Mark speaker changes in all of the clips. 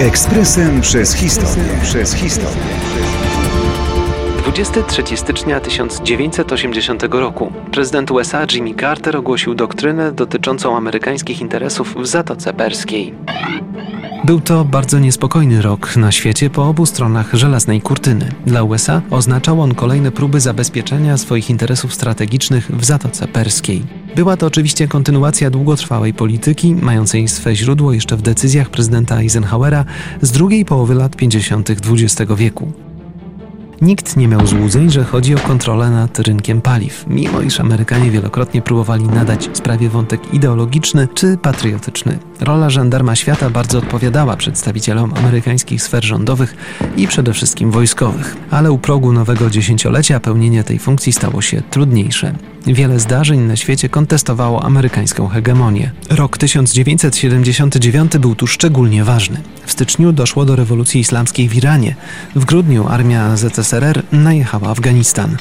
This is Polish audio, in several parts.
Speaker 1: Ekspresem przez historię. Przez historię.
Speaker 2: 23 stycznia 1980 roku prezydent USA Jimmy Carter ogłosił doktrynę dotyczącą amerykańskich interesów w Zatoce Perskiej. Był to bardzo niespokojny rok na świecie po obu stronach żelaznej kurtyny. Dla USA oznaczał on kolejne próby zabezpieczenia swoich interesów strategicznych w Zatoce Perskiej. Była to oczywiście kontynuacja długotrwałej polityki, mającej swe źródło jeszcze w decyzjach prezydenta Eisenhowera z drugiej połowy lat 50. XX wieku. Nikt nie miał złudzeń, że chodzi o kontrolę nad rynkiem paliw, mimo iż Amerykanie wielokrotnie próbowali nadać sprawie wątek ideologiczny czy patriotyczny. Rola żandarma świata bardzo odpowiadała przedstawicielom amerykańskich sfer rządowych i przede wszystkim wojskowych, ale u progu nowego dziesięciolecia pełnienie tej funkcji stało się trudniejsze. Wiele zdarzeń na świecie kontestowało amerykańską hegemonię. Rok 1979 był tu szczególnie ważny. W styczniu doszło do rewolucji islamskiej w Iranie. W grudniu armia ZSRR najechała Afganistan.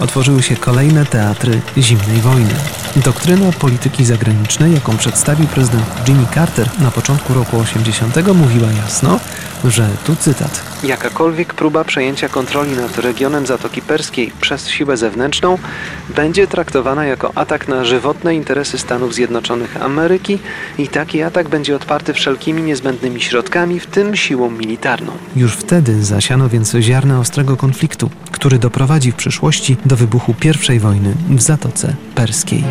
Speaker 2: Otworzyły się kolejne teatry zimnej wojny. Doktryna polityki zagranicznej, jaką przedstawił prezydent Jimmy Carter na początku roku 80, mówiła jasno, że tu cytat. Jakakolwiek próba przejęcia kontroli nad regionem Zatoki Perskiej przez siłę zewnętrzną będzie traktowana jako atak na żywotne interesy Stanów Zjednoczonych Ameryki i taki atak będzie odparty wszelkimi niezbędnymi środkami, w tym siłą militarną. Już wtedy zasiano więc ziarna ostrego konfliktu, który doprowadzi w przyszłości do wybuchu I wojny w Zatoce Perskiej.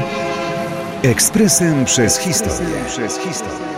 Speaker 1: Ekspresem przez historię. Przez historię.